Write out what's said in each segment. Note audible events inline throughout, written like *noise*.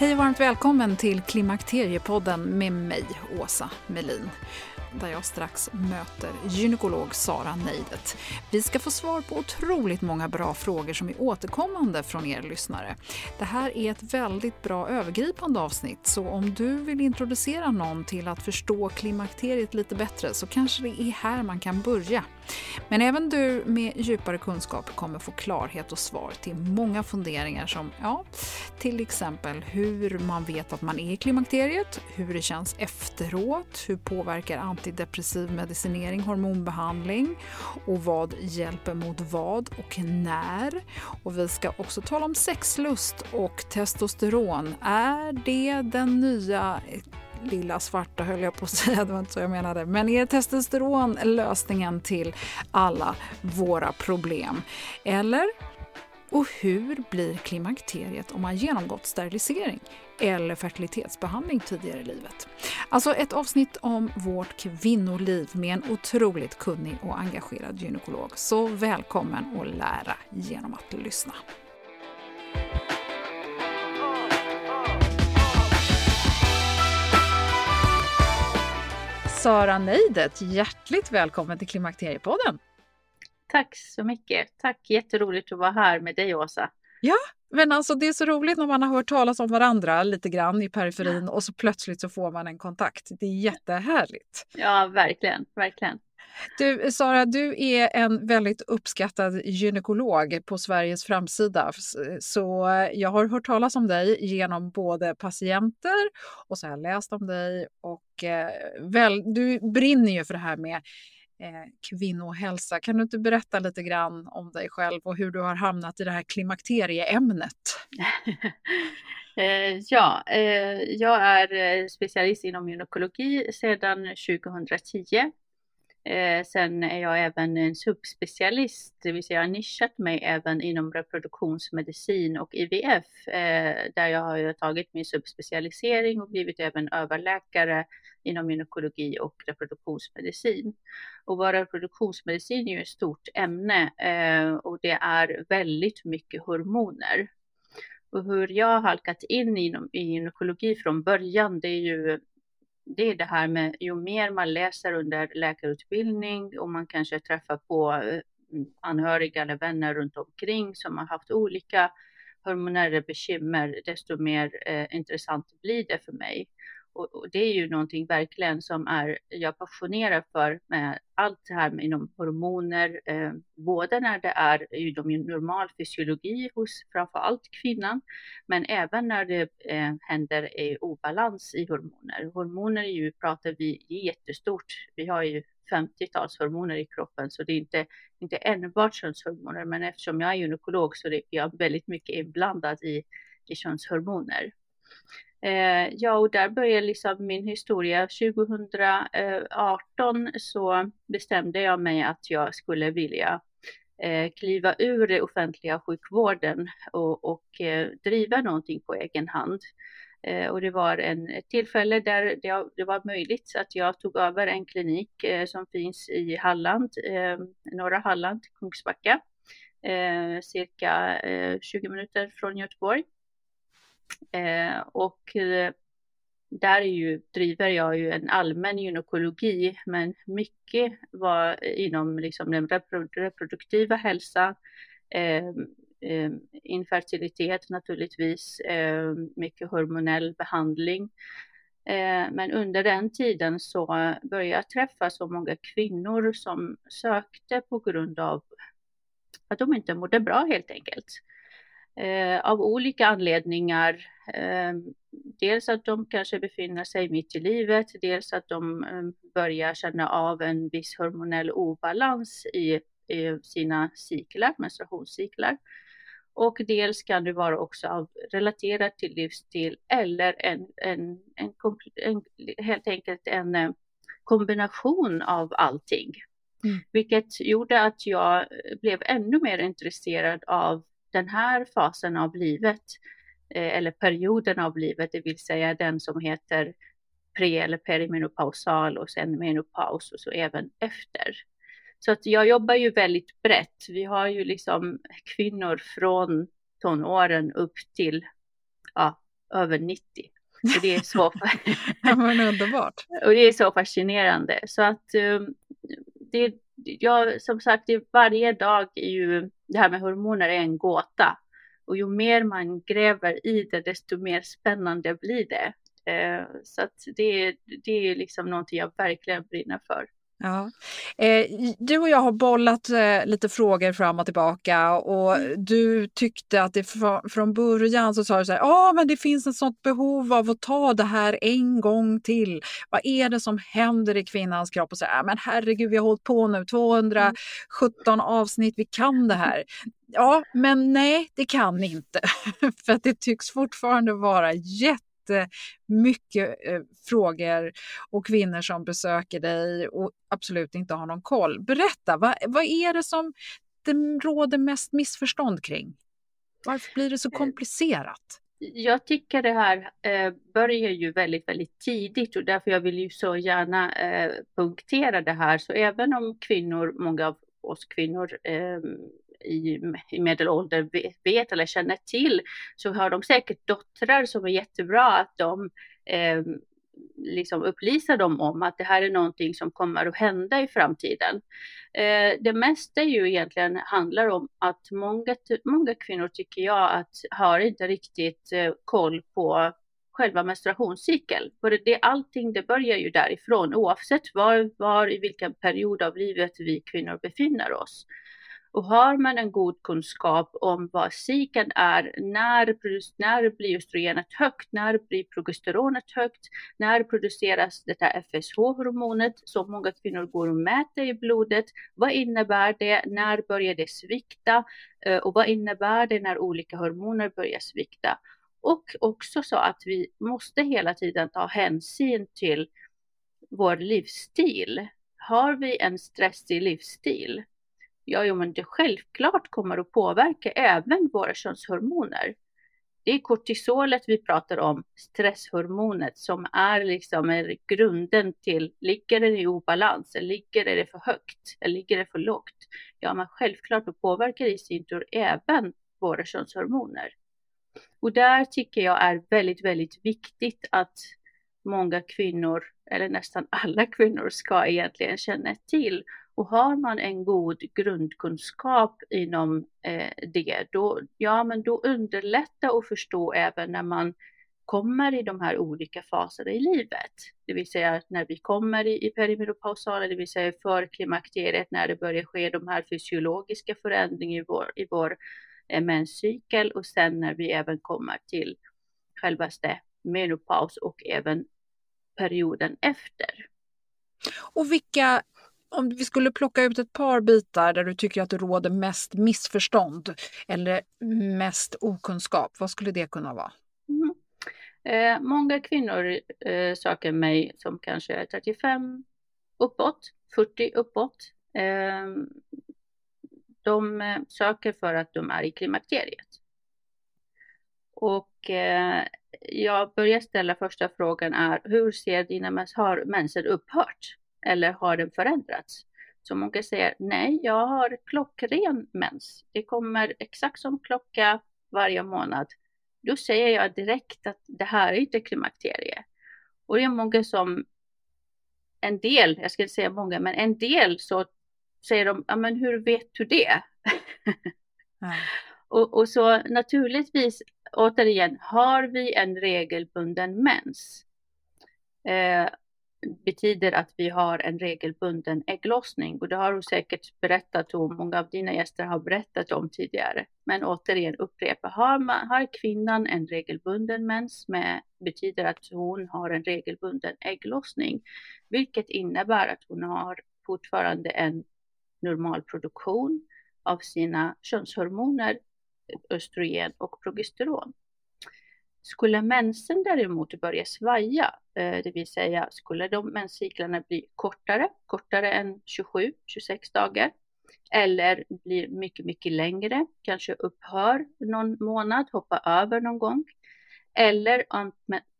Hej och varmt välkommen till Klimakteriepodden med mig, Åsa Melin där jag strax möter gynekolog Sara Neidet. Vi ska få svar på otroligt många bra frågor som är återkommande från er lyssnare. Det här är ett väldigt bra övergripande avsnitt så om du vill introducera någon till att förstå klimakteriet lite bättre så kanske det är här man kan börja. Men även du med djupare kunskap kommer få klarhet och svar till många funderingar som, ja, till exempel hur man vet att man är i klimakteriet, hur det känns efteråt, hur påverkar antidepressiv medicinering hormonbehandling och vad hjälper mot vad och när. Och vi ska också tala om sexlust och testosteron. Är det den nya lilla svarta höll jag på att säga, *laughs* det var inte så jag menade. Men är testosteron lösningen till alla våra problem? Eller? Och hur blir klimakteriet om man genomgått sterilisering eller fertilitetsbehandling tidigare i livet? Alltså ett avsnitt om vårt kvinnoliv med en otroligt kunnig och engagerad gynekolog. Så välkommen att lära genom att lyssna. Sara Neidet, hjärtligt välkommen till Klimakteriepodden. Tack så mycket. Tack, jätteroligt att vara här med dig Åsa. Ja, men alltså det är så roligt när man har hört talas om varandra lite grann i periferin och så plötsligt så får man en kontakt. Det är jättehärligt. Ja, verkligen, verkligen. Du, Sara, du är en väldigt uppskattad gynekolog på Sveriges framsida. Så jag har hört talas om dig genom både patienter och så har jag läst om dig. Och eh, väl, du brinner ju för det här med eh, kvinnohälsa. Kan du inte berätta lite grann om dig själv och hur du har hamnat i det här klimakterieämnet? *laughs* Eh, ja, jag är specialist inom gynekologi sedan 2010 Eh, sen är jag även en subspecialist, det vill säga jag har nischat mig även inom reproduktionsmedicin och IVF, eh, där jag har tagit min subspecialisering och blivit även överläkare inom gynekologi och reproduktionsmedicin. Och vad reproduktionsmedicin är ju ett stort ämne eh, och det är väldigt mycket hormoner. Och hur jag har halkat in inom, i gynekologi från början, det är ju det är det här med ju mer man läser under läkarutbildning och man kanske träffar på eh, anhöriga eller vänner runt omkring som har haft olika hormonella bekymmer, desto mer eh, intressant blir det för mig och, och, det är ju någonting verkligen som är, jag passionerar för med allt det här med inom hormoner, eh, både när det är inom normal fysiologi hos framför allt kvinnan, men även när det eh, händer i obalans i hormoner. Hormoner är ju, pratar vi jättestort, vi har ju 50-tals hormoner i kroppen, så det är inte, inte enbart könshormoner, men eftersom jag är gynekolog så är jag väldigt mycket inblandad i, i könshormoner. Eh, ja, och där började liksom min historia. 2018 eh, så bestämde jag mig att jag skulle vilja eh, kliva ur den offentliga sjukvården och, och eh, driva någonting på egen hand. Eh, och det var en, ett tillfälle där det, det, var möjligt att jag tog över en klinik eh, som finns i Halland, eh, norra Halland, Kungsbacka, eh, cirka eh, 20 minuter från Göteborg. Eh, och eh, där är ju, driver jag ju en allmän gynekologi, men mycket var inom liksom den reproduktiva hälsan, eh, eh, infertilitet naturligtvis, eh, mycket hormonell behandling. Eh, men under den tiden så började jag träffa så många kvinnor som sökte på grund av att de inte mådde bra helt enkelt. Eh, av olika anledningar. Eh, dels att de kanske befinner sig mitt i livet, dels att de eh, börjar känna av en viss hormonell obalans i, i sina cyklar, menstruationscyklar. Och dels kan det vara också relaterat till livsstil eller en, en, en, en helt enkelt en eh, kombination av allting. Mm. Vilket gjorde att jag blev ännu mer intresserad av den här fasen av livet, eh, eller perioden av livet, det vill säga den som heter pre eller perimenopausal och sen menopaus och så även efter. Så att jag jobbar ju väldigt brett. Vi har ju liksom kvinnor från tonåren upp till ja, över 90. Så det är så, *laughs* ja, underbart. och det är så fascinerande. Så att um, det, jag, som sagt, varje dag är ju det här med hormoner är en gåta. Och ju mer man gräver i det, desto mer spännande blir det. Eh, så att det, det är liksom någonting jag verkligen brinner för. Ja. Eh, du och jag har bollat eh, lite frågor fram och tillbaka och mm. du tyckte att det fr från början så sa du så här, ja men det finns ett sånt behov av att ta det här en gång till. Vad är det som händer i kvinnans kropp? Och så här, men herregud, vi har hållit på nu 217 mm. avsnitt, vi kan det här. Ja, men nej, det kan ni inte. *laughs* För att det tycks fortfarande vara jätte jättemycket eh, frågor och kvinnor som besöker dig och absolut inte har någon koll. Berätta, vad, vad är det som det råder mest missförstånd kring? Varför blir det så eh, komplicerat? Jag tycker det här eh, börjar ju väldigt, väldigt tidigt och därför jag vill ju så gärna eh, punktera det här. Så även om kvinnor, många av oss kvinnor eh, i, i medelålder vet eller känner till så har de säkert döttrar som är jättebra att de eh, liksom upplysa dem om att det här är någonting som kommer att hända i framtiden. Eh, det mesta ju egentligen handlar om att många, många kvinnor tycker jag att har inte riktigt eh, koll på själva menstruationscykeln. För det, allting det börjar ju därifrån oavsett var, var i vilken period av livet vi kvinnor befinner oss. Och har man en god kunskap om vad cykeln är, när, när blir östrogenet högt, när blir progesteronet högt, när produceras detta FSH-hormonet som många kvinnor går och mäter i blodet, vad innebär det, när börjar det svikta eh, och vad innebär det när olika hormoner börjar svikta? Och också så att vi måste hela tiden ta hänsyn till vår livsstil. Har vi en stressig livsstil, ja, jo, men det självklart kommer att påverka även våra könshormoner. Det är kortisolet vi pratar om, stresshormonet, som är liksom är grunden till, ligger det i obalans, eller ligger det för högt, eller ligger det för lågt? Ja, men självklart påverkar det i sin tur även våra könshormoner. Och där tycker jag är väldigt, väldigt viktigt att många kvinnor, eller nästan alla kvinnor, ska egentligen känna till och har man en god grundkunskap inom eh, det, då, ja, men då underlättar att förstå även när man kommer i de här olika faserna i livet. Det vill säga när vi kommer i, i perimenopausala, det vill säga för klimakteriet när det börjar ske de här fysiologiska förändringarna i vår, i vår eh, menscykel och sen när vi även kommer till självaste menopaus och även perioden efter. Och vilka, om vi skulle plocka ut ett par bitar där du tycker att det råder mest missförstånd eller mest okunskap, vad skulle det kunna vara? Mm. Eh, många kvinnor eh, söker mig som kanske är 35 uppåt, 40 uppåt. Ehm, eh, de söker för att de är i klimakteriet. Och eh, jag börjar ställa första frågan är hur ser dina mens, har mensen upphört eller har den förändrats? Så många säger nej, jag har klockren mens. Det kommer exakt som klocka varje månad. Då säger jag direkt att det här är inte klimakterie. Och det är många som, en del, jag ska inte säga många, men en del så säger de, ja men hur vet du det? *laughs* Ja. och, och så naturligtvis återigen, har vi en regelbunden mens eh, betyder att vi har en regelbunden ägglossning och det har du säkert berättat om, många av dina gäster har berättat om tidigare. Men återigen upprepa, har, man, har kvinnan en regelbunden mens med, betyder att hon har en regelbunden ägglossning, vilket innebär att hon har fortfarande en normal produktion av sina könshormoner östrogen och progesteron. Skulle mensen däremot börja svaja, eh, det vill säga skulle de menscyklarna bli kortare, kortare än 27-26 dagar, eller blir mycket, mycket längre, kanske upphör någon månad, hoppar över någon gång, eller om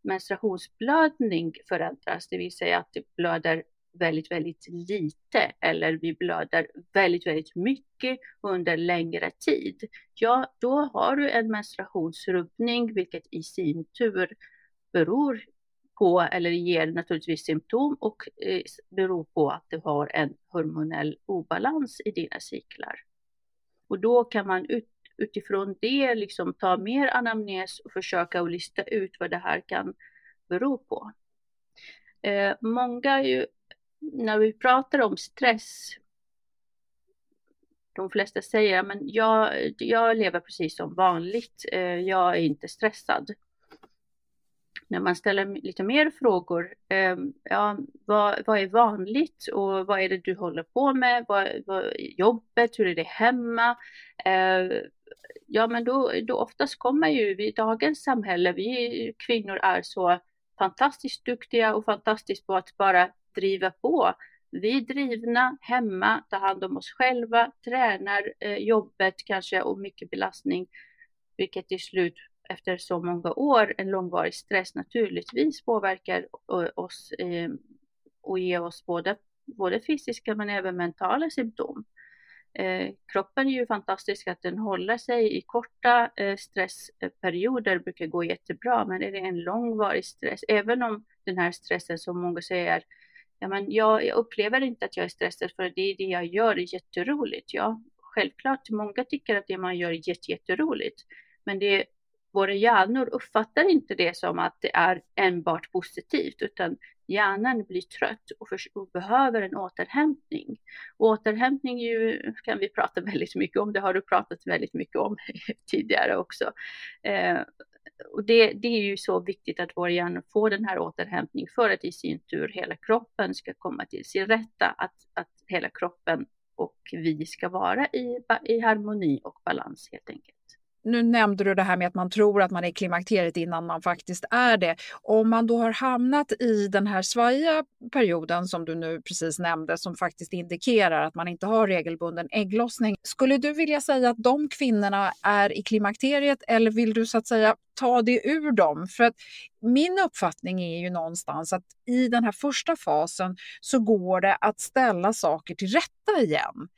menstruationsblödning förändras, det vill säga att det blöder väldigt, väldigt lite eller vi blöder väldigt, väldigt mycket under längre tid, ja, då har du en menstruationsrubbning, vilket i sin tur beror på, eller ger naturligtvis symptom och eh, beror på att du har en hormonell obalans i dina cyklar. Och då kan man ut, utifrån det liksom ta mer anamnes och försöka att lista ut vad det här kan bero på. Eh, många ju när vi pratar om stress, de flesta säger men jag, jag lever precis som vanligt, eh, jag är inte stressad. När man ställer lite mer frågor, ehm, ja, vad, vad är vanligt och vad är det du håller på med, vad, vad jobbet, hur är det hemma? Eh, ja, men då, då oftast kommer ju vi i dagens samhälle, vi kvinnor är så fantastiskt duktiga och fantastiskt på att bara driva på. Vi är drivna hemma, tar hand om oss själva, tränar eh, jobbet kanske och mycket belastning, vilket till slut efter så många år, en långvarig stress naturligtvis påverkar eh, oss eh, och ger oss både, både fysiska men även mentala symptom. Eh, kroppen är ju fantastisk att den håller sig i korta eh, stressperioder brukar gå jättebra, men är det en långvarig stress, även om den här stressen som många säger ja, men jag, jag upplever inte att jag är stressad för det är det jag gör är jätteroligt. Ja, självklart, många tycker att det man gör är jätteroligt, men det, våra hjärnor uppfattar inte det som att det är enbart positivt, utan hjärnan blir trött och, för, och behöver en återhämtning. återhämtning ju, kan vi prata *laughs* väldigt mycket om, det har du pratat väldigt mycket om *laughs* tidigare också. Eh, och det, det, är ju så viktigt att vår hjärna får den här återhämtningen för att i sin tur hela kroppen ska komma till sin rätta, att, att hela kroppen och vi ska vara i, i harmoni och balans helt enkelt nu nämnde du det här med att man tror att man är i klimakteriet innan man faktiskt är det. Om man då har hamnat i den här svajiga perioden som du nu precis nämnde som faktiskt indikerar att man inte har regelbunden ägglossning. Skulle du vilja säga att de kvinnorna är i klimakteriet eller vill du så att säga ta det ur dem? För att min uppfattning är ju någonstans att i den här första fasen så går det att ställa saker till rätta igen.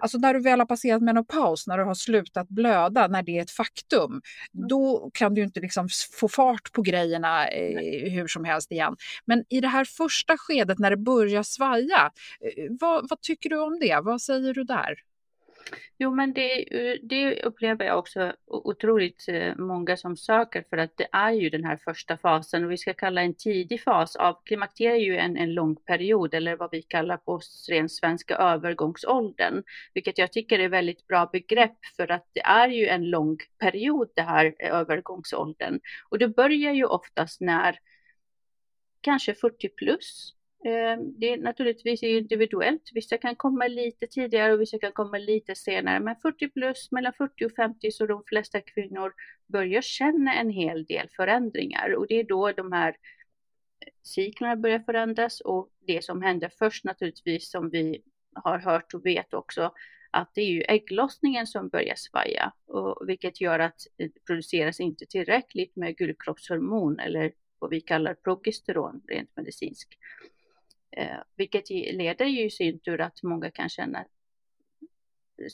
Alltså när du väl har passerat menopaus, när du har slutat blöda, när det är ett faktum, mm. då kan du inte liksom få fart på grejerna eh, hur som helst igen. Men i det här första skedet när det börjar svaja, eh, vad, vad tycker du om det? Vad säger du där? Jo, men det, eh, det, upplever jag också otroligt eh, många som söker för att det är ju den här första fasen och vi ska kalla en tidig fas. Av klimakteriet är ju en, en lång period eller vad vi kallar på ren svenska övergångsåldern, vilket jag tycker är väldigt bra begrepp för att det är ju en lång period det här eh, övergångsåldern. Och det börjar ju oftast när kanske 40 plus Ehm, det är naturligtvis individuellt. Vissa kan komma lite tidigare och vissa kan komma lite senare. Men 40 plus, mellan 40 och 50 så de flesta kvinnor börjar känna en hel del förändringar och det är då de här eh, cyklerna börjar förändras och det som händer först naturligtvis som vi har hört och vet också att det är ju ägglossningen som börjar svaja och vilket gör att det produceras inte tillräckligt med gulkroppshormon, eller vad vi kallar progesteron rent medicinskt. Eh, vilket leder ju i sin tur att många kan känna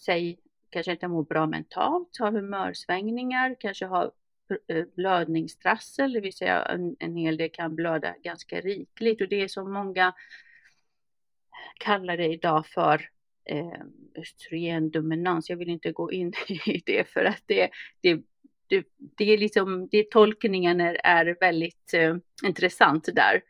sig kanske inte mår bra mentalt, har humörsvängningar, kanske har eh, blödningstrassel, det vill säga en, en hel del kan blöda ganska rikligt och det är som många kallar det idag för eh, östrogendominans. Jag vill inte gå in *laughs* i det för att det, det, det, det är liksom, det tolkningen är, är väldigt eh, intressant där.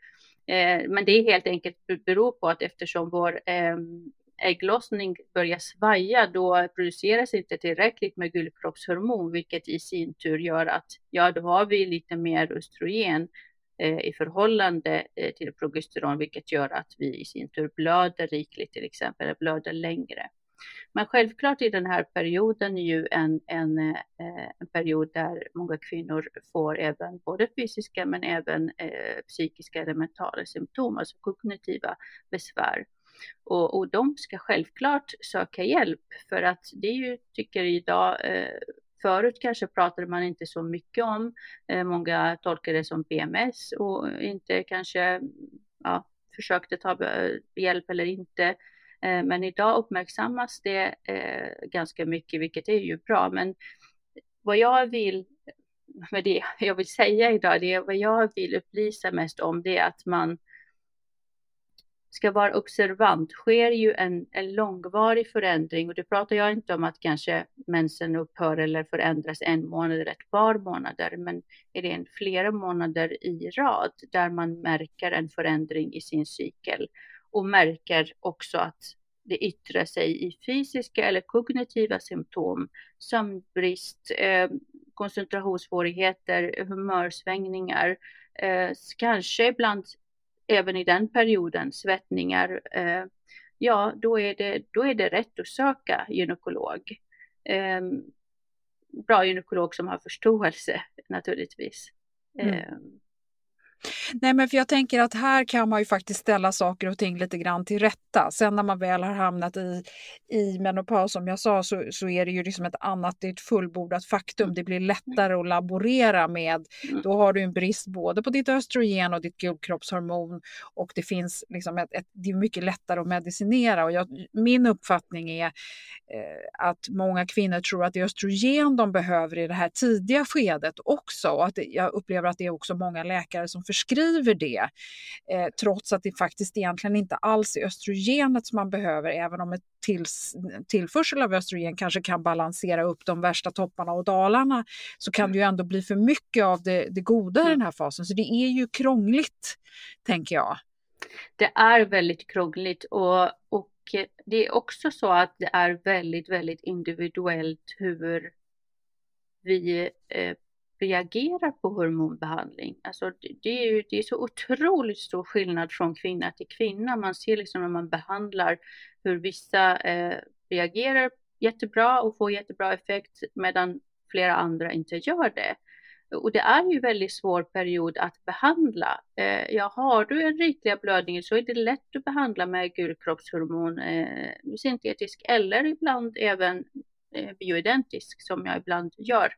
Eh, men det är helt enkelt beror på att eftersom vår ehm, ägglossning börjar svaja, då produceras inte tillräckligt med gulkroppshormon, vilket i sin tur gör att ja, då har vi lite mer östrogen eh, i förhållande eh, till progesteron, vilket gör att vi i sin tur blöder rikligt till exempel, eller blöder längre. Men självklart är den här perioden ju en, en, eh, en period där många kvinnor får även både fysiska men även eh, psykiska eller mentala symptom, alltså kognitiva besvär. Och, och de ska självklart söka hjälp för att det är ju, tycker idag, eh, Förut kanske pratade man inte så mycket om, eh, många tolkade det som PMS och inte kanske ja, försökte ta eh, hjälp eller inte. Eh, men idag uppmärksammas det eh, ganska mycket, vilket är ju bra. Men vad jag vill med det *laughs* jag vill säga idag, det är vad jag vill upplysa mest om, det är att man ska vara observant. Sker ju en, en långvarig förändring och det pratar jag inte om att kanske mensen upphör eller förändras en månad eller ett par månader, men är det en flera månader i rad där man märker en förändring i sin cykel och märker också att det yttrar sig i fysiska eller kognitiva symptom som brist, eh, koncentrationssvårigheter, humörsvängningar, eh, kanske ibland även i den perioden svettningar. Eh, ja, då är, det, då är det rätt att söka gynekolog. Eh, bra gynekolog som har förståelse naturligtvis. Mm. Nej, men för jag tänker att här kan man ju faktiskt ställa saker och ting lite grann till rätta. Sen när man väl har hamnat i, i menopaus, som jag sa, så, så är det ju liksom ett annat, det är ett fullbordat faktum. Det blir lättare att laborera med. Då har du en brist både på ditt östrogen och ditt guldkroppshormon och det finns liksom ett, ett, det är mycket lättare att medicinera. Och jag, min uppfattning är eh, att många kvinnor tror att det är östrogen de behöver i det här tidiga skedet också. Och att det, jag upplever att det är också många läkare som förskriver det, eh, trots att det faktiskt egentligen inte alls är östrogenet som man behöver, även om ett tills, tillförsel av östrogen kanske kan balansera upp de värsta topparna och dalarna, så kan det ju ändå bli för mycket av det, det goda i den här fasen. Så det är ju krångligt, tänker jag. Det är väldigt krångligt och, och det är också så att det är väldigt, väldigt individuellt hur vi eh, reagerar på hormonbehandling. Alltså det, är ju, det är så otroligt stor skillnad från kvinna till kvinna. Man ser liksom när man behandlar hur vissa eh, reagerar jättebra och får jättebra effekt medan flera andra inte gör det. Och det är ju väldigt svår period att behandla. Eh, ja, har du en rikliga blödning så är det lätt att behandla med gulkroppshormon, eh, syntetisk eller ibland även eh, bioidentisk som jag ibland gör eh,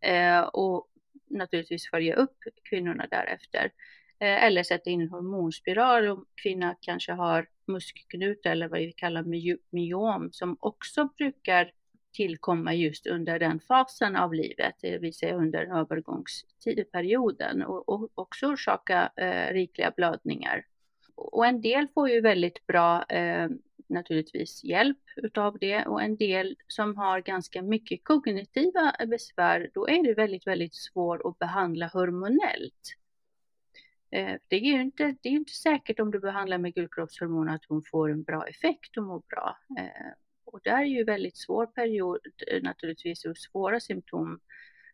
Eh, och naturligtvis följa upp kvinnorna därefter. Eh, eller sätta in en hormonspiral om kvinna kanske har muskelknutar eller vad vi kallar myom som också brukar tillkomma just under den fasen av livet, det vill säga under övergångsperioden och, och också orsaka eh, rikliga blödningar. Och en del får ju väldigt bra eh, naturligtvis hjälp utav det och en del som har ganska mycket kognitiva besvär, då är det väldigt, väldigt svårt att behandla hormonellt. Eh, det är ju inte, det är inte säkert om du behandlar med gulkroppshormon att hon får en bra effekt och mår bra. Eh, och det är ju väldigt svår period eh, naturligtvis och svåra symptom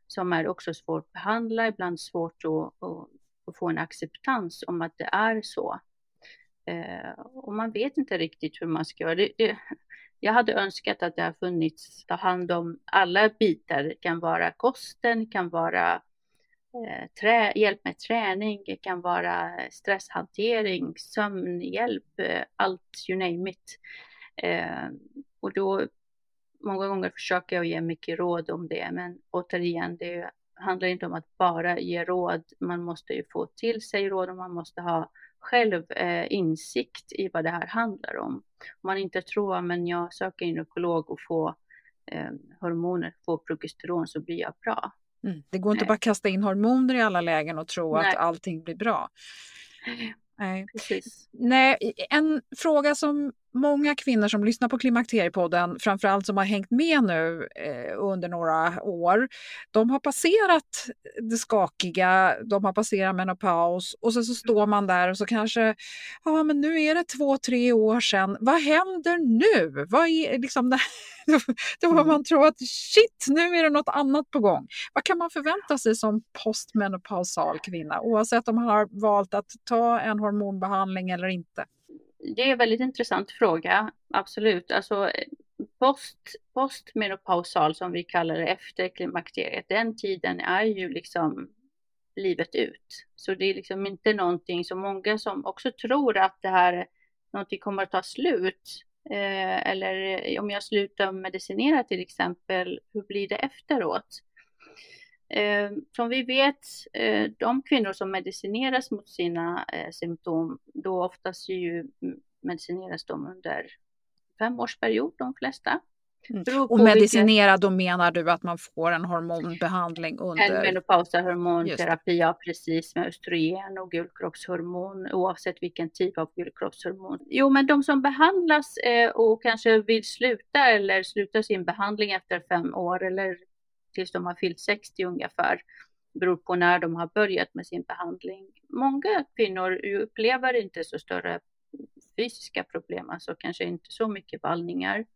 som är också svårt att behandla, ibland svårt att, att, att få en acceptans om att det är så. Eh, och man vet inte riktigt hur man ska göra. Det, det, jag hade önskat att det har funnits, ta hand om alla bitar. Det kan vara kosten, det kan vara eh, trä, hjälp med träning, det kan vara stresshantering, sömnhjälp, eh, allt you name it. Eh, och då många gånger försöker jag ge mycket råd om det, men återigen, det handlar inte om att bara ge råd. Man måste ju få till sig råd och man måste ha själv eh, insikt i vad det här handlar om. Om man inte tror att jag söker gynekolog och får eh, hormoner, får progesteron så blir jag bra. Mm. Det går inte Nej. bara att kasta in hormoner i alla lägen och tro Nej. att allting blir bra. *laughs* Nej. Precis. Nej, en fråga som många kvinnor som lyssnar på Klimakteriepodden, framförallt som har hängt med nu eh, under några år, de har passerat det skakiga, de har passerat menopaus och sen så står man där och så kanske, ja men nu är det två, tre år sedan, vad händer nu? Vad är liksom *laughs* då får man tro att shit, nu är det något annat på gång. Vad kan man förvänta sig som postmenopausal kvinna, oavsett om man har valt att ta en hormonbehandling eller inte? Det är en väldigt intressant fråga, absolut. Alltså, post, postmenopausal som vi kallar det efter klimakteriet, den tiden är ju liksom livet ut. Så det är liksom inte någonting som många som också tror att det här någonting kommer att ta slut. Eh, eller om jag slutar medicinera till exempel, hur blir det efteråt? Eh, som vi vet, eh, de kvinnor som medicineras mot sina eh, symptom, då oftast ju medicineras de under fem årsperiod, de flesta. Mm. Och medicinera, då menar du att man får en hormonbehandling under? En menopausal hormonterapi, ja precis, med östrogen och gulkroppshormon, oavsett vilken typ av gulkroppshormon. Jo, men de som behandlas eh, och kanske vill sluta eller sluta sin behandling efter fem år eller tills de har fyllt 60 ungefär. Beror på när de har börjat med sin behandling. Många kvinnor upplever inte så större fysiska problem, alltså kanske inte så mycket vallningar.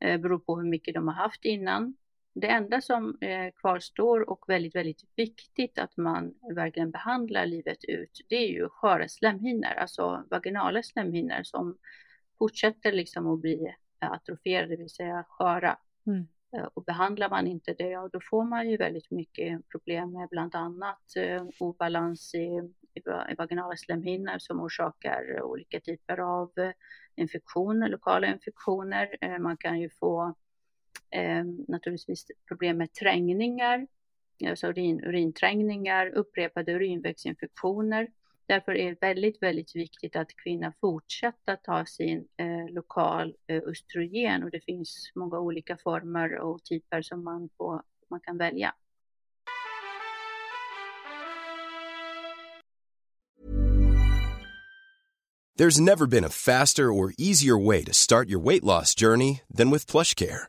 Eh, beror på hur mycket de har haft innan. Det enda som eh, kvarstår och väldigt, väldigt viktigt att man verkligen behandlar livet ut, det är ju sköra slemhinnor, alltså vaginala slemhinnor som fortsätter liksom att bli atrofierade, det vill säga sköra. Mm. Och behandlar man inte det, ja, då får man ju väldigt mycket problem med bland annat eh, obalans i, i, vaginala slemhinnor som orsakar olika typer av eh, infektioner, lokala infektioner. Eh, man kan ju få eh, naturligtvis problem med trängningar, alltså urin, urinträngningar, upprepade urinvägsinfektioner. Därför är det väldigt, väldigt viktigt att kvinnan fortsätter ta sin eh, lokal eh, östrogen och det finns många olika former och typer som man, får, man kan välja. There's never been a faster or easier way to start your weight loss journey than with PlushCare.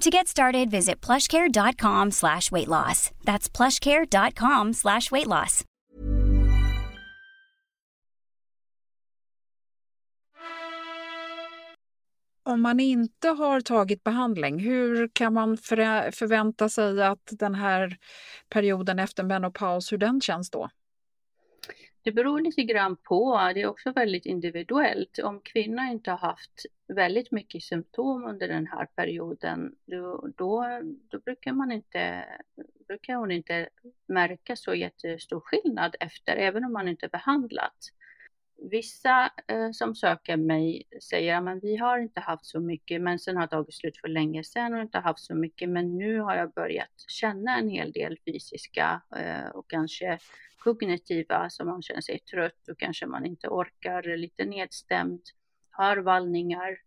To get started, visit plushcare.com slash weight loss. That's plushcare.com slash weight loss. Om man inte har tagit behandling, hur kan man för, förvänta sig att den här perioden efter menopaus, hur den känns då? Det beror lite grann på, det är också väldigt individuellt. Om kvinnan inte har haft väldigt mycket symptom under den här perioden, då, då, då brukar, man inte, brukar hon inte märka så jättestor skillnad efter, även om man inte behandlat. Vissa eh, som söker mig säger att vi har inte haft så mycket, men sen har tagit slut för länge sedan och inte haft så mycket, men nu har jag börjat känna en hel del fysiska eh, och kanske kognitiva, så man känner sig trött och kanske man inte orkar, lite nedstämd, har vallningar.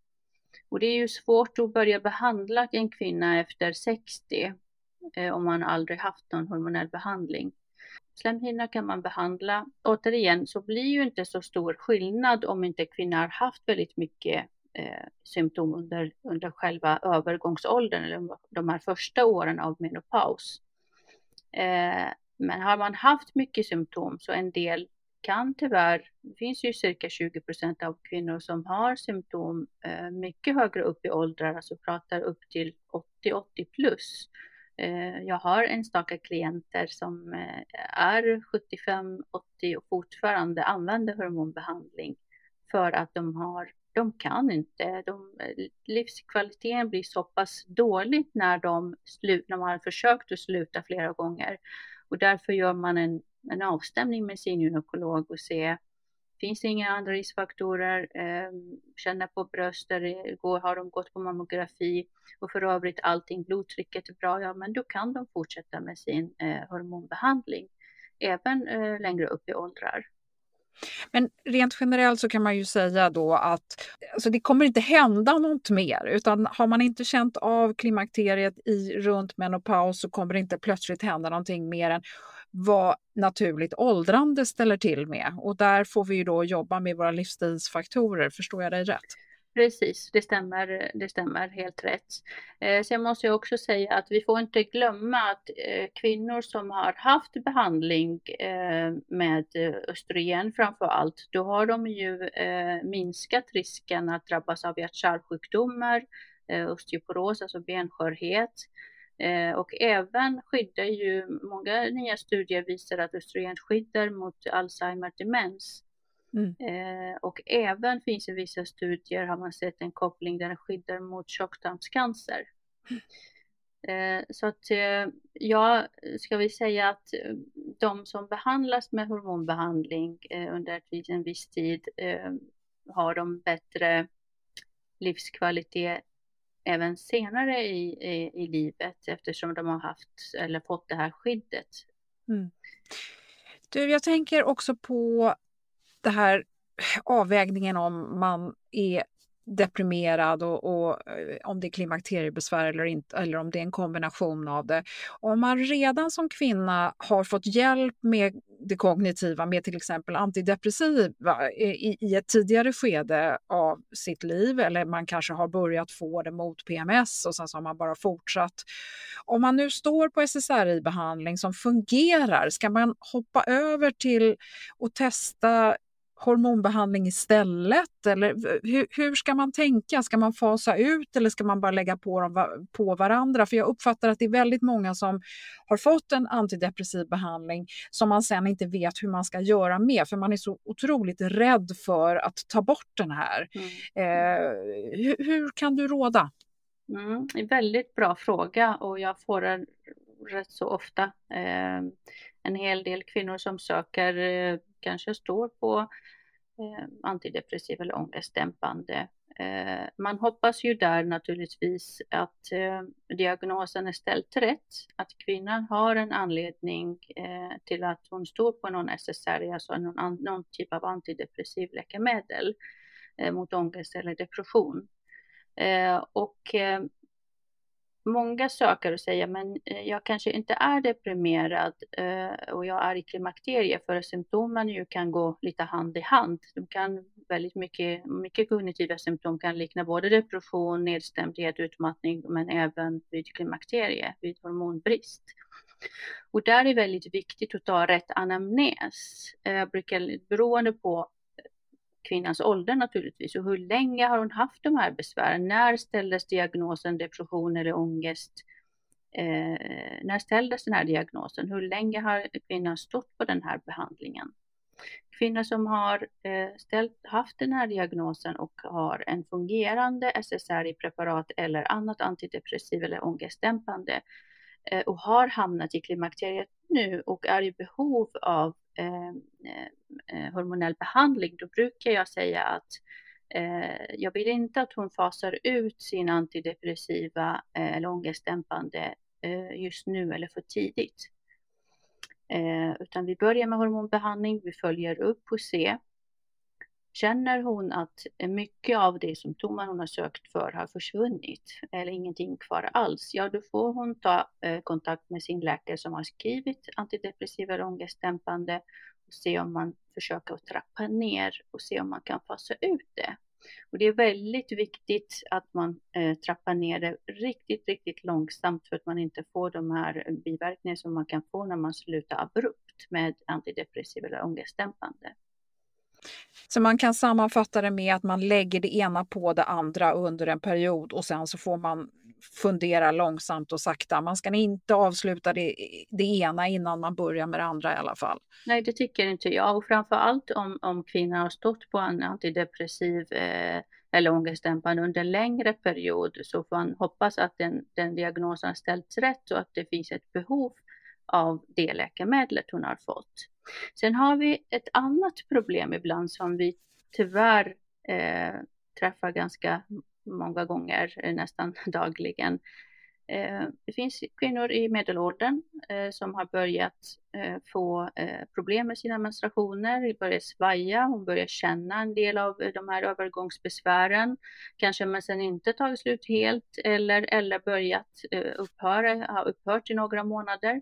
Och det är ju svårt att börja behandla en kvinna efter 60 eh, om man aldrig haft någon hormonell behandling. Slemhinna kan man behandla. Återigen så blir ju inte så stor skillnad om inte kvinnor har haft väldigt mycket eh, symptom under, under själva övergångsåldern eller de här första åren av menopaus. Eh, men har man haft mycket symptom så en del kan tyvärr, det finns ju cirka 20 procent av kvinnor som har symptom eh, mycket högre upp i åldrar, alltså pratar upp till 80-80 plus. Eh, jag har enstaka klienter som eh, är 75-80 och fortfarande använder hormonbehandling för att de har de kan inte. De, eh, livskvaliteten blir så pass dålig när de, slut, när de har försökt att sluta flera gånger. Och därför gör man en, en avstämning med sin gynekolog och ser Finns det inga andra riskfaktorer? Eh, känna på bröstet, har de gått på mammografi och för övrigt allting, blodtrycket är bra, ja men då kan de fortsätta med sin eh, hormonbehandling även eh, längre upp i åldrar. Men rent generellt så kan man ju säga då att alltså det kommer inte hända något mer utan har man inte känt av klimakteriet i runt menopaus så kommer det inte plötsligt hända någonting mer än vad naturligt åldrande ställer till med. Och där får vi ju då jobba med våra livsstilsfaktorer, förstår jag dig rätt? Precis, det stämmer, det stämmer helt rätt. Eh, sen måste jag också säga att vi får inte glömma att eh, kvinnor som har haft behandling eh, med eh, östrogen framför allt, då har de ju eh, minskat risken att drabbas av hjärt-kärlsjukdomar, eh, osteoporos, alltså benskörhet. Eh, och även skyddar ju, många nya studier visar att östrogen skyddar mot Alzheimer demens. Mm. Eh, och även finns i vissa studier har man sett en koppling där den skyddar mot tjocktarmscancer. Mm. Så att ja, ska vi säga att de som behandlas med hormonbehandling eh, under en viss tid har de bättre livskvalitet även senare i, i, i, livet eftersom de har haft eller fått det här skyddet. Mm. Du, jag tänker också på det här avvägningen om man är deprimerad och, och, eh, om det är klimakteriebesvär eller inte, eller om det är en kombination av det. Om man redan som kvinna har fått hjälp med det kognitiva med till exempel antidepressiva i, i ett tidigare skede av sitt liv eller man kanske har börjat få det mot PMS och sen så har man bara fortsatt. Om man nu står på SSRI-behandling som fungerar, ska man hoppa över till att testa hormonbehandling istället? Eller hur, hur, ska man tänka? Ska man fasa ut eller ska man bara lägga på dem på varandra? För jag uppfattar att det är väldigt många som har fått en antidepressiv behandling som man sen inte vet hur man ska göra med för man är så otroligt rädd för att ta bort den här. Mm. Eh, hur, hur, kan du råda? Mm, en väldigt bra fråga och jag får den rätt så ofta. Eh, en hel del kvinnor som söker eh, kanske står på eh, antidepressiv eller ångestdämpande. Eh, man hoppas ju där naturligtvis att eh, diagnosen är ställd rätt, att kvinnan har en anledning eh, till att hon står på någon SSRI, alltså någon, någon typ av antidepressiv läkemedel eh, mot ångest eller depression. Eh, och eh, många söker och säger men eh, jag kanske inte är deprimerad eh, och jag är i klimakterie för symptomen ju kan gå lite hand i hand. De kan väldigt mycket, mycket kognitiva symptom kan likna både depression, nedstämdhet, utmattning men även vid klimakterie, vid hormonbrist. Och där är det väldigt viktigt att ta rätt anamnes. Eh, jag eh, brukar, beroende på kvinnans ålder naturligtvis och hur länge har hon haft de här besvären? När ställdes diagnosen depression eller ångest? Eh, när ställdes den här diagnosen? Hur länge har kvinnan stått på den här behandlingen? Kvinnor som har eh, ställt, haft den här diagnosen och har en fungerande SSRI-preparat eller annat antidepressiv eller ångestdämpande eh, och har hamnat i klimakteriet nu och är i behov av eh, eh Eh, hormonell behandling, då brukar jag säga att eh, jag vill inte att hon fasar ut sin antidepressiva eh, eller ångestdämpande eh, just nu eller för tidigt. Eh, utan vi börjar med hormonbehandling, vi följer upp och ser Känner hon att mycket av det symptomen hon har sökt för har försvunnit eller ingenting kvar alls, ja då får hon ta eh, kontakt med sin läkare som har skrivit antidepressiva eller ångestdämpande se om man försöker att trappa ner och se om man kan fasa ut det. Och det är väldigt viktigt att man eh, trappar ner det riktigt, riktigt långsamt för att man inte får de här biverkningarna som man kan få när man slutar abrupt med antidepressiva eller ångestdämpande. Så man kan sammanfatta det med att man lägger det ena på det andra under en period och sen så får man fundera långsamt och sakta. Man ska inte avsluta det, det ena innan man börjar med det andra i alla fall. Nej, det tycker inte jag. Och framför allt om, om kvinnan har stått på en antidepressiv eh, eller ångestdämpande under en längre period så får man hoppas att den, den diagnosen har ställts rätt och att det finns ett behov av det läkemedlet hon har fått. Sen har vi ett annat problem ibland som vi tyvärr eh, träffar ganska många gånger, eh, nästan *laughs* dagligen. Eh, det finns kvinnor i medelåldern eh, som har börjat eh, få eh, problem med sina menstruationer, börjar svaja, hon börjar känna en del av eh, de här övergångsbesvären, kanske men sen inte tagit slut helt eller, eller börjat eh, upphöra, har upphört i några månader.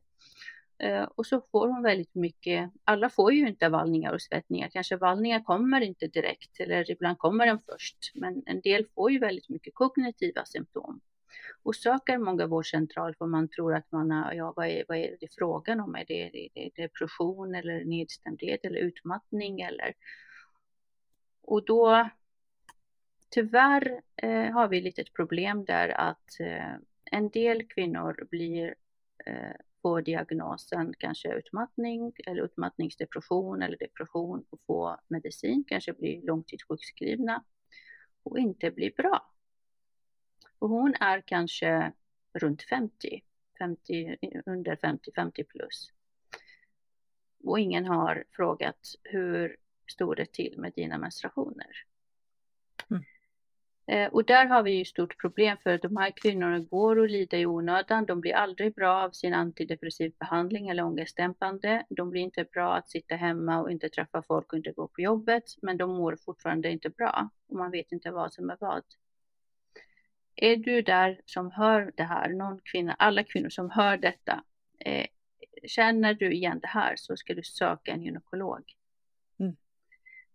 Eh, och så får hon väldigt mycket, alla får ju inte vallningar och svettningar, kanske vallningar kommer inte direkt eller ibland kommer den först, men en del får ju väldigt mycket kognitiva symptom. Och söker många vårdcentraler för man tror att man har, ja vad är, vad är det frågan om? Är det, är det depression eller nedstämdhet eller utmattning eller? Och då tyvärr eh, har vi ett litet problem där att eh, en del kvinnor blir eh, få diagnosen kanske utmattning eller utmattningsdepression eller depression och få medicin, kanske bli långtidssjukskrivna och inte bli bra. Och hon är kanske runt 50, 50 under 50, 50 plus. Och ingen har frågat hur står det till med dina menstruationer? Eh, och där har vi ju stort problem för att de här kvinnorna går och lider i onödan. De blir aldrig bra av sin antidepressiv behandling eller ångestdämpande. De blir inte bra att sitta hemma och inte träffa folk och inte gå på jobbet, men de mår fortfarande inte bra och man vet inte vad som är vad. Är du där som hör det här, någon kvinna, alla kvinnor som hör detta, eh, känner du igen det här så ska du söka en gynekolog. Mm.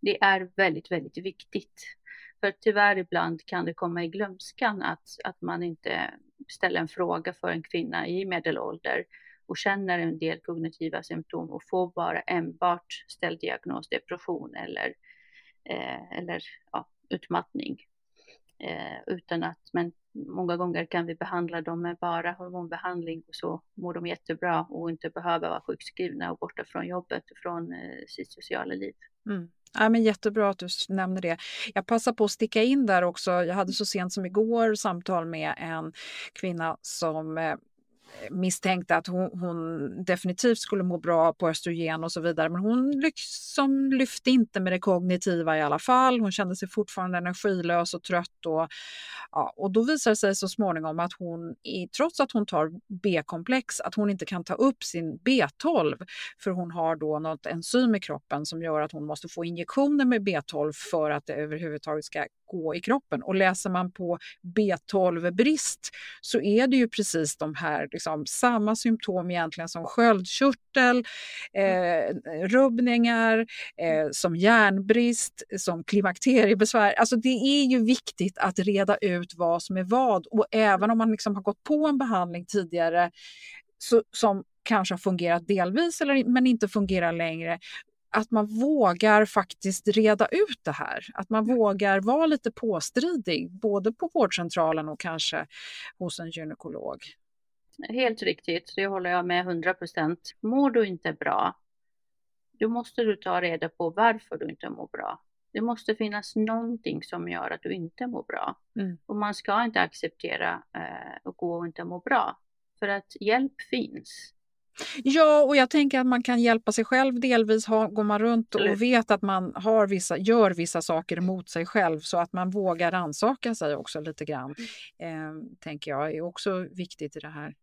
Det är väldigt, väldigt viktigt. För tyvärr ibland kan det komma i glömskan att, att man inte ställer en fråga för en kvinna i medelålder och känner en del kognitiva symptom och får bara enbart ställd diagnos depression eller, eh, eller ja, utmattning. Eh, utan att, men många gånger kan vi behandla dem med bara hormonbehandling och så mår de jättebra och inte behöver vara sjukskrivna och borta från jobbet och från eh, sitt sociala liv. Mm. Ja, men jättebra att du nämner det. Jag passar på att sticka in där också. Jag hade så sent som igår samtal med en kvinna som eh, misstänkte att hon, hon, definitivt skulle må bra på östrogen och så vidare. Men hon liksom lyfte inte med det kognitiva i alla fall. Hon kände sig fortfarande energilös och trött. Och, ja, och då visar det sig så småningom att hon, trots att hon tar B-komplex, att hon inte kan ta upp sin B12 för hon har då något enzym i kroppen som gör att hon måste få injektioner med B12 för att det överhuvudtaget ska gå i kroppen. Och läser man på B12-brist så är det ju precis de här, liksom, samma symptom egentligen som sköldkörtel, eh, rubbningar, eh, som järnbrist, som klimakteriebesvär. Alltså det är ju viktigt att reda ut vad som är vad och även om man liksom har gått på en behandling tidigare så, som kanske har fungerat delvis eller, men inte fungerar längre att man vågar faktiskt reda ut det här. Att man vågar vara lite påstridig, både på vårdcentralen och kanske hos en gynekolog. Helt riktigt, det håller jag med 100 procent. Mår du inte bra, då måste du ta reda på varför du inte mår bra. Det måste finnas någonting som gör att du inte mår bra. Mm. Och man ska inte acceptera eh, att gå och inte må bra. För att hjälp finns. Ja, och jag tänker att man kan hjälpa sig själv delvis. Ha, går man runt och vet att man har vissa, gör vissa saker mot sig själv så att man vågar rannsaka sig också lite grann. Eh, tänker jag är också viktigt i det här.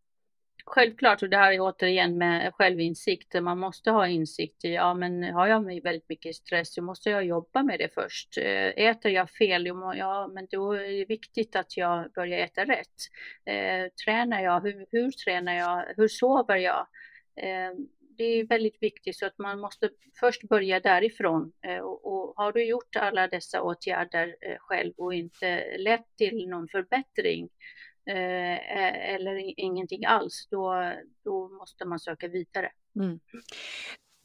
Självklart, och det här är återigen med självinsikt. Man måste ha insikt i, ja men har jag väldigt mycket stress så måste jag jobba med det först. Eh, äter jag fel, ja men då är det viktigt att jag börjar äta rätt. Eh, tränar jag, hur, hur tränar jag, hur sover jag? Eh, det är väldigt viktigt så att man måste först börja därifrån. Eh, och, och har du gjort alla dessa åtgärder eh, själv och inte lett till någon förbättring eller ingenting alls, då, då måste man söka vidare. Mm.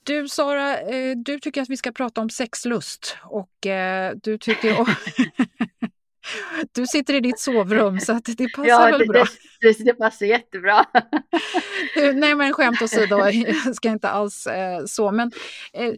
Du Sara, du tycker att vi ska prata om sexlust och du tycker... *laughs* Du sitter i ditt sovrum så att det passar ja, väl det, bra? Det, det passar jättebra. *laughs* Nej men skämt åsido, jag ska inte alls eh, så. Men eh,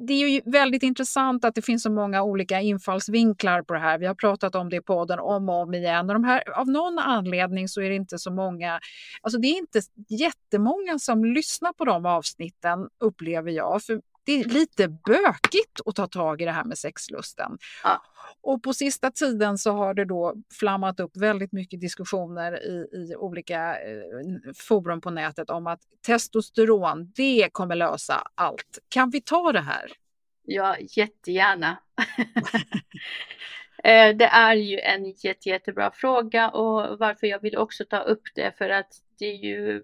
det är ju väldigt intressant att det finns så många olika infallsvinklar på det här. Vi har pratat om det i podden om och om igen. Och de här, av någon anledning så är det inte så många, alltså det är inte jättemånga som lyssnar på de avsnitten upplever jag. För det är lite bökigt att ta tag i det här med sexlusten. Ja. Och på sista tiden så har det då flammat upp väldigt mycket diskussioner i, i olika eh, forum på nätet om att testosteron, det kommer lösa allt. Kan vi ta det här? Ja, jättegärna. *laughs* Eh, det är ju en jätte, jättebra fråga och varför jag vill också ta upp det för att det är ju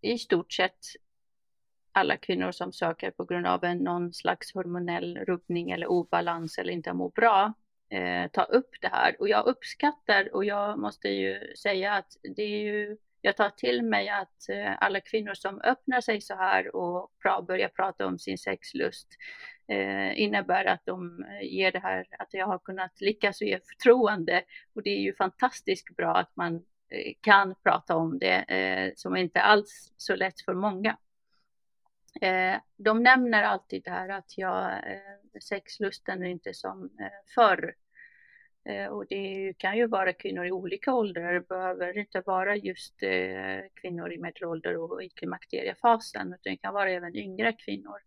i stort sett alla kvinnor som söker på grund av en någon slags hormonell rubbning eller obalans eller inte mår bra eh, ta upp det här. Och jag uppskattar och jag måste ju säga att det är ju, jag tar till mig att eh, alla kvinnor som öppnar sig så här och pra, börjar prata om sin sexlust eh, innebär att de ger det här, att jag har kunnat lyckas och ge förtroende. Och det är ju fantastiskt bra att man eh, kan prata om det eh, som inte alls så lätt för många. Eh, de nämner alltid det här att jag, eh, sexlusten är inte som eh, förr. Eh, och det kan ju vara kvinnor i olika åldrar, det behöver inte vara just eh, kvinnor i medelålder och i klimakteriefasen, utan det kan vara även yngre kvinnor.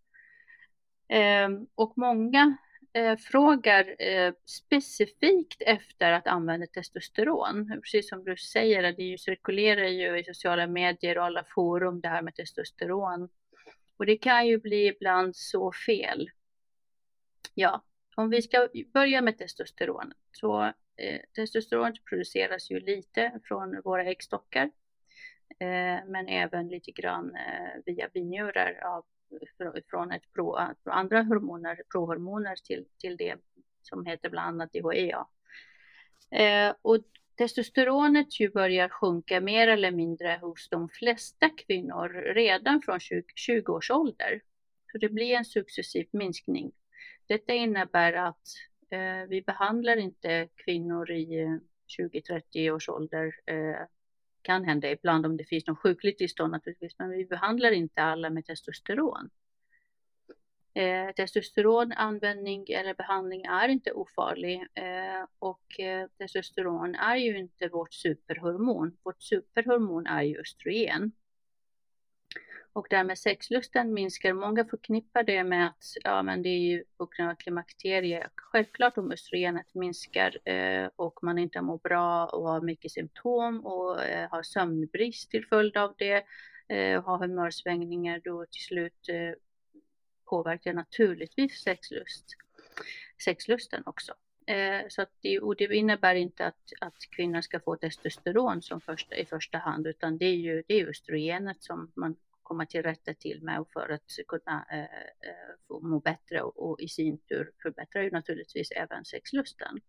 Eh, och många eh, frågar eh, specifikt efter att använda testosteron. Precis som du säger, det cirkulerar ju i sociala medier och alla forum det här med testosteron. Och det kan ju bli ibland så fel. Ja, om vi ska börja med testosteron. Så eh, testosteron produceras ju lite från våra äggstockar. Eh, men även lite grann eh, via binjurar av, från ett pro, eh, andra hormoner, prohormoner till, till det som heter bland annat DHEA. Eh, och testosteronet ju börjar sjunka mer eller mindre hos de flesta kvinnor redan från 20, 20 års ålder. Så det blir en successiv minskning. Detta innebär att eh, vi behandlar inte kvinnor i eh, 20-30 års ålder. Eh, kan hända ibland om det finns något sjukligt tillstånd naturligtvis, men vi behandlar inte alla med testosteron. Eh, testosteronanvändning eller behandling är inte ofarlig eh, och eh, testosteron är ju inte vårt superhormon. Vårt superhormon är ju östrogen. Och därmed sexlusten minskar. Många förknippar det med att ja, men det är ju på grund av klimakteriet. Självklart om östrogenet minskar eh, och man inte mår bra och har mycket symptom och eh, har sömnbrist till följd av det, eh, har humörsvängningar, då till slut eh, påverkar naturligtvis sexlust. sexlusten också. Eh, så att det, och det innebär inte att, att kvinnor ska få testosteron som första, i första hand, utan det är ju det är östrogenet som man kommer till rätta till med för att kunna eh, eh, få må bättre och, och, i sin tur förbättrar ju naturligtvis även sexlusten.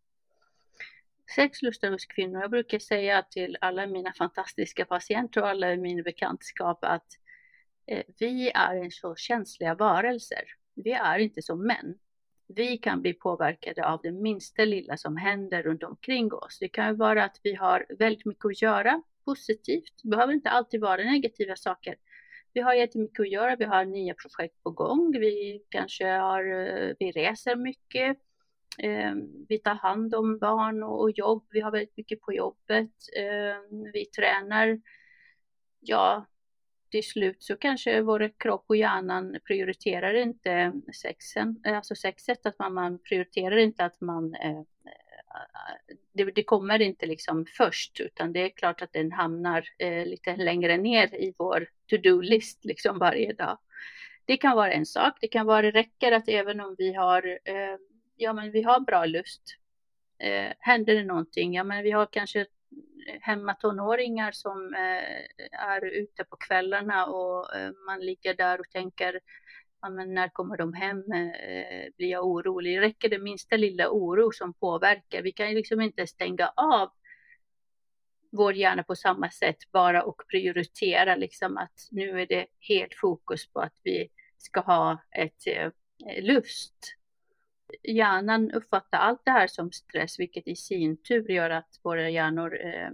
Sexlusten hos kvinnor, jag brukar säga till alla mina fantastiska patienter och alla i min bekantskap att Eh, vi är en så känsliga varelser. Vi är inte som män vi kan bli påverkade av det minsta lilla som händer runt omkring oss. Det kan vara att vi har väldigt mycket att göra positivt. Det behöver inte alltid vara negativa saker. Vi har jättemycket att göra. Vi har nya projekt på gång. Vi kanske har, eh, vi reser mycket. Ehm, vi tar hand om barn och jobb. Vi har väldigt mycket på jobbet. Ehm, vi tränar. Ja, till slut så kanske vår kropp och hjärnan prioriterar inte sexen, eh, alltså sexet, att man, man prioriterar inte att man eh, eh, det, det, kommer inte liksom först, utan det är klart att den hamnar eh, lite längre ner i vår to-do-list liksom varje dag. Det kan vara en sak. Det kan vara det räcker att även om vi har, eh, ja men vi har bra lust, eh, händer det någonting, ja men vi har kanske hemma tonåringar som eh, är ute på kvällarna och eh, man ligger där och tänker ja, men när kommer de hem? Eh, blir jag orolig? Räcker det minsta lilla oro som påverkar? Vi kan ju liksom inte stänga av vår hjärna på samma sätt bara och prioritera liksom att nu är det helt fokus på att vi ska ha ett eh, lust hjärnan uppfattar allt det här som stress, vilket i sin tur gör att våra hjärnor eh,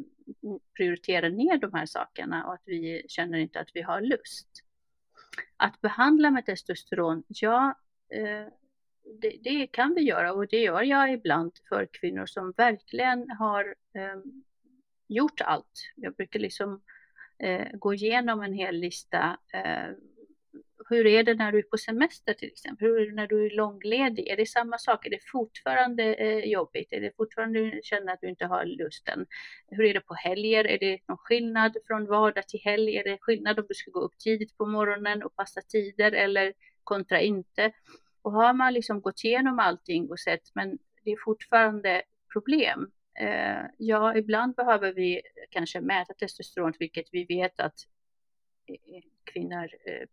prioriterar ner de här sakerna och att vi känner inte att vi har lust. Att behandla med testosteron, ja, eh, det, det, kan vi göra och det gör jag ibland för kvinnor som verkligen har eh, gjort allt. Jag brukar liksom eh, gå igenom en hel lista eh, hur är det när du är på semester till exempel? Hur är det när du är långledig? Är det samma sak? Är det fortfarande eh, jobbigt? Är det fortfarande du känner att du inte har lusten? Hur är det på helger? Är det någon skillnad från vardag till helg? Är det skillnad om du ska gå upp tidigt på morgonen och passa tider eller kontra inte? Och har man liksom gått igenom allting och sett, men det är fortfarande problem. Eh, ja, ibland behöver vi kanske mäta testosteron, vilket vi vet att eh, kvinnor eh,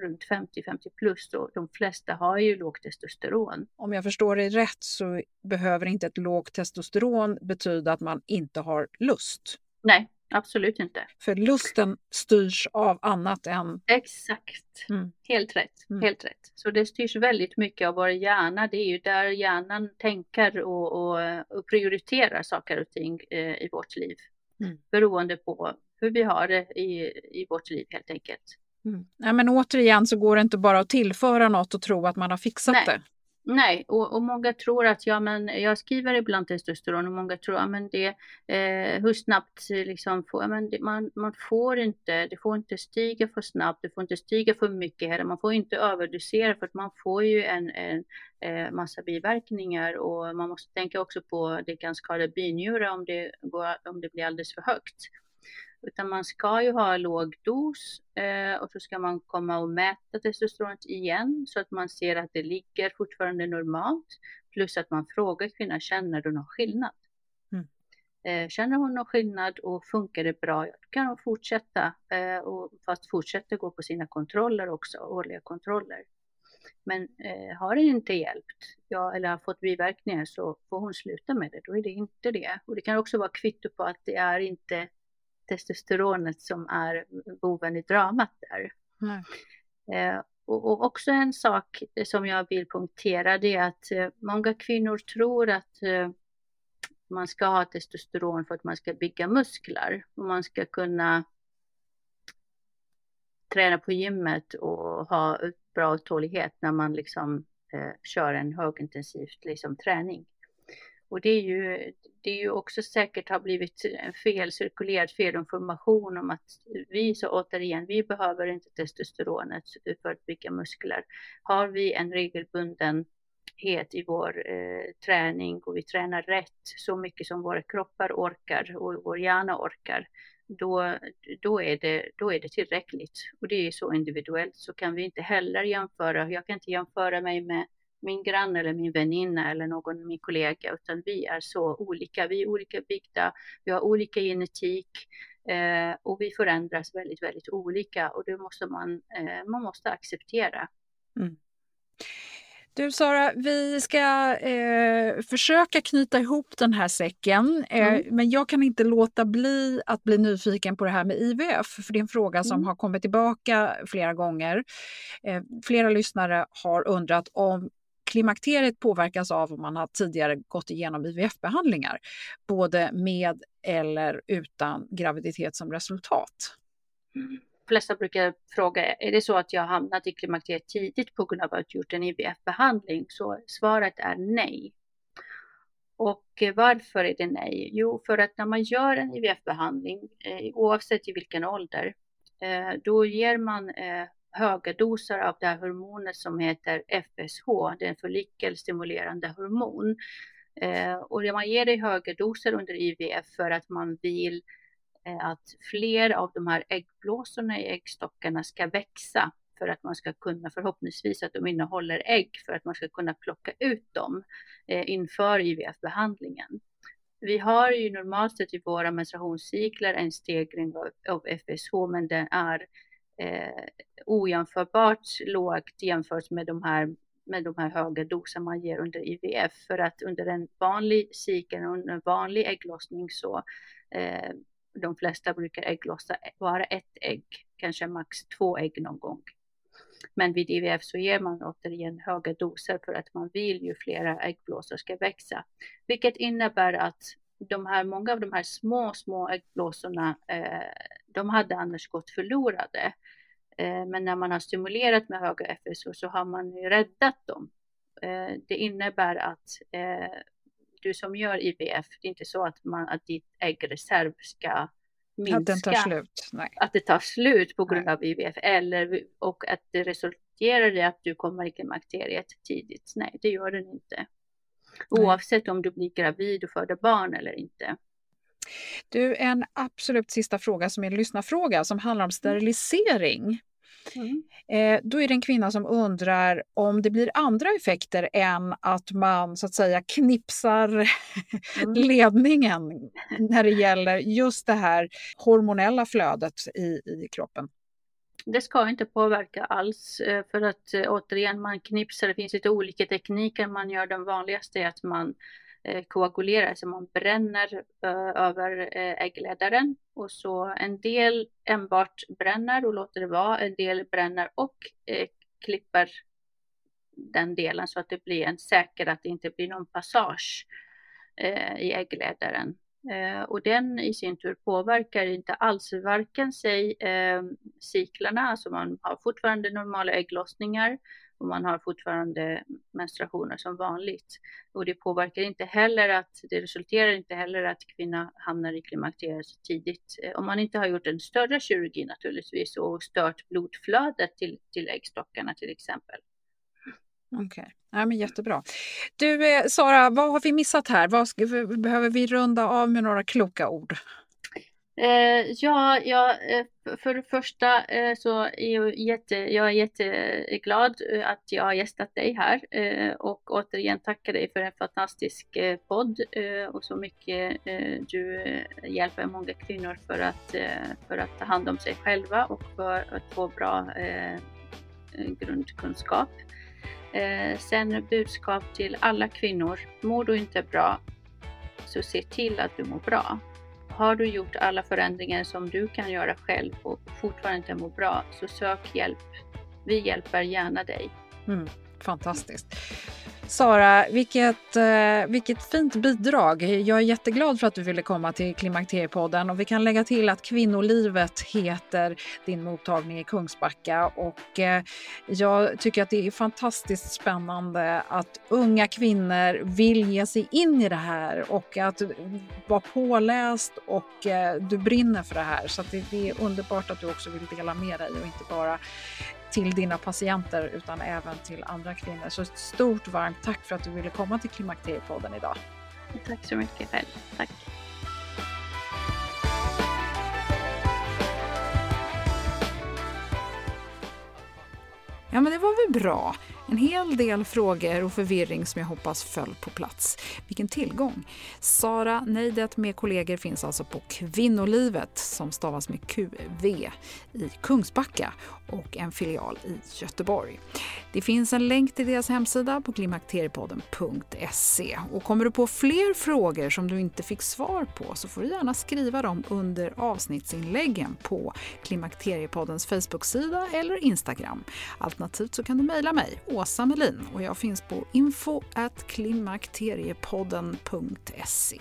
runt 50-50 plus då, de flesta har ju lågt testosteron. Om jag förstår dig rätt så behöver inte ett lågt testosteron betyda att man inte har lust? Nej, absolut inte. För lusten styrs av annat än... Exakt, mm. helt rätt. Mm. Helt rätt. Så det styrs väldigt mycket av vår hjärna. Det är ju där hjärnan tänker och, och, och prioriterar saker och ting eh, i vårt liv. Mm. Beroende på hur vi har det i, i vårt liv helt enkelt. Mm. Nej, men återigen så går det inte bara att tillföra något och tro att man har fixat Nej. det. Nej, och, och, många tror att ja, men jag skriver ibland testosteron och många tror att ja, eh, hur snabbt liksom får, ja, men det, man, man får inte, det får inte stiga för snabbt, det får inte stiga för mycket heller, man får inte överdosera för att man får ju en, en eh, massa biverkningar och man måste tänka också på att det kan skada binjurar om det, går, om det blir alldeles för högt. Utan man ska ju ha låg dos eh, och så ska man komma och mäta testosteronet igen så att man ser att det ligger fortfarande normalt. Plus att man frågar kvinnan, känner du någon skillnad? Mm. Eh, känner hon någon skillnad och funkar det bra, då kan hon fortsätta eh, och fast fortsätta gå på sina kontroller också, årliga kontroller. Men har det inte hjälpt, ja, eller har fått biverkningar så får hon sluta med det, då är det inte det. Och det kan också vara kvitto på att det är inte testosteronet som är boven i dramat där. Eh, och, och, också en sak som jag vill punktera det är att eh, många kvinnor tror att eh, man ska ha testosteron för att man ska bygga muskler och man ska kunna träna på gymmet och ha bra tålighet när man liksom eh, kör en högintensivt liksom, träning. Och det är ju, det är ju också säkert har blivit fel, cirkulerad fel information om att vi, så återigen, vi behöver inte testosteronet för att bygga muskler. Har vi en regelbundenhet i vår eh, träning och vi tränar rätt så mycket som våra kroppar orkar och vår hjärna orkar, då, då, är det, då är det tillräckligt. Och det är så individuellt så kan vi inte heller jämföra. Jag kan inte jämföra mig med min granne eller min väninna eller någon min kollega, utan vi är så olika. Vi är olika byggda, vi har olika genetik eh, och vi förändras väldigt, väldigt olika och det måste man, eh, man måste acceptera. Mm. Du Sara, vi ska eh, försöka knyta ihop den här säcken. Eh, mm. Men jag kan inte låta bli att bli nyfiken på det här med IVF. För det är en fråga som mm. har kommit tillbaka flera gånger. Eh, flera lyssnare har undrat om klimakteriet påverkas av om man har tidigare gått igenom IVF-behandlingar. Både med eller utan graviditet som resultat. Mm flesta brukar fråga, är det så att jag hamnat i klimakteriet tidigt på grund av att jag gjort en IVF-behandling? Så svaret är nej. Och varför är det nej? Jo, för att när man gör en IVF-behandling, eh, oavsett i vilken ålder, eh, då ger man eh, höga doser av det här hormonet som heter FSH, det är en follikelstimulerande hormon. Eh, och man ger det i höga doser under IVF för att man vill eh, att fler av de här äggblåsorna i äggstockarna ska växa för att man ska kunna förhoppningsvis att de innehåller ägg för att man ska kunna plocka ut dem eh, inför IVF-behandlingen. Vi har ju normalt sett i våra menstruationscykler en stegring av FSH, men den är eh, ojämförbart lågt jämfört med de här med de här höga doser man ger under IVF för att under en vanlig cykel, under en vanlig ägglossning så eh, de flesta brukar ägglossa bara ett ägg, kanske max två ägg någon gång. Men vid IVF så ger man återigen höga doser för att man vill ju flera äggblåsor ska växa. Vilket innebär att de här, många av de här små, små äggblåsorna, eh, de hade annars gått förlorade. Eh, men när man har stimulerat med höga FSO så har man ju räddat dem. Eh, det innebär att eh, du som gör IVF, det är inte så att, man, att ditt äggreserv ska minska. Att den tar slut? Nej. Att det tar slut på grund Nej. av IVF eller, och att det resulterar i att du kommer i klimakteriet tidigt. Nej, det gör den inte. Oavsett om du blir gravid och föder barn eller inte. Du, en absolut sista fråga som är en lyssnarfråga som handlar om mm. sterilisering. Mm. Eh, då är det en kvinna som undrar om det blir andra effekter än att man så att säga knipsar mm. *laughs* ledningen när det gäller just det här hormonella flödet i, i kroppen. Det ska inte påverka alls eh, för att eh, återigen man knipsar, det finns lite olika tekniker man gör. Den vanligaste är att man Eh, koagulerar, alltså man bränner eh, över eh, äggledaren och så en del enbart bränner och låter det vara, en del bränner och klipper den delen så att det blir en säker, att det inte blir någon passage i äggledaren. och den i sin tur påverkar inte alls varken sig cyklarna, alltså man har fortfarande normala ägglossningar och man har fortfarande menstruationer som vanligt. Och det påverkar inte heller att, det resulterar inte heller att kvinna hamnar i klimakteriet så tidigt. Eh, om man inte har gjort en större kirurgi naturligtvis och stört blodflödet till, till äggstockarna till exempel. Okej, okay. ja, men jättebra. Du eh, Sara, vad har vi missat här? Vad ska, behöver vi runda av med några kloka ord? Eh, ja, ja, eh, för det första eh, så är jag, jätte, jag är jätteglad eh, att jag har gästat dig här eh, och återigen tacka dig för en fantastisk eh, podd eh, och så mycket du hjälper många kvinnor för att, för att ta hand om sig själva och för att få bra grundkunskap. sen budskap till alla kvinnor, mår du inte bra så se till att du mår bra. Har du gjort alla förändringar som du kan göra själv och fortfarande inte mår bra, så sök hjälp. Vi hjälper gärna dig. Mm, fantastiskt. Sara, vilket, eh, vilket fint bidrag. Jag är jätteglad för att du ville komma till Klimakteriepodden och vi kan lägga till att Kvinnolivet heter din mottagning i Kungsbacka. Och eh, jag tycker att det är fantastiskt spännande att unga kvinnor vill ge sig in i det här och att vara påläst och eh, du brinner för det här. Så det är underbart att du också vill dela med dig och inte bara till dina patienter utan även till andra kvinnor. Så ett stort varmt tack för att du ville komma till Klimakteriepodden idag. Tack så mycket själv. Tack. Ja, men det var väl bra. En hel del frågor och förvirring som jag hoppas föll på plats. Vilken tillgång! Sara Neidet med kollegor finns alltså på Kvinnolivet som stavas med QV i Kungsbacka och en filial i Göteborg. Det finns en länk till deras hemsida på klimakteriepodden.se. Och kommer du på fler frågor som du inte fick svar på så får du gärna skriva dem under avsnittsinläggen på Klimakteriepoddens Facebook-sida eller Instagram. Alternativt så kan du mejla mig, Åsa Melin, och jag finns på info.klimakteriepodden.se.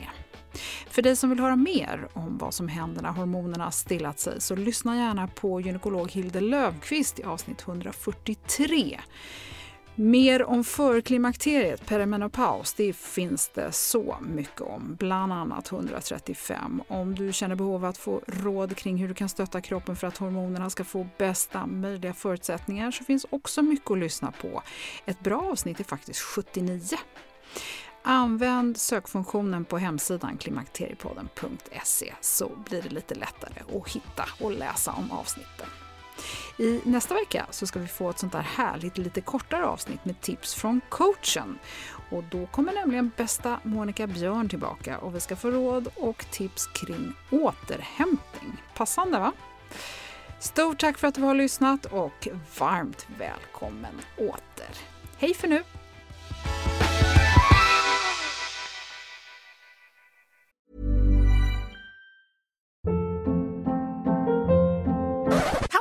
För dig som vill höra mer om vad som händer när hormonerna stillat sig så lyssna gärna på gynekolog Hilde Lövqvist i avsnitt 143. Mer om förklimakteriet, perimenopaus, det finns det så mycket om, bland annat 135. Om du känner behov av att få råd kring hur du kan stötta kroppen för att hormonerna ska få bästa möjliga förutsättningar så finns också mycket att lyssna på. Ett bra avsnitt är faktiskt 79. Använd sökfunktionen på hemsidan klimakteriepodden.se så blir det lite lättare att hitta och läsa om avsnitten. I nästa vecka så ska vi få ett sånt där härligt lite kortare avsnitt med tips från coachen. Och då kommer nämligen bästa Monica Björn tillbaka och vi ska få råd och tips kring återhämtning. Passande va? Stort tack för att du har lyssnat och varmt välkommen åter. Hej för nu!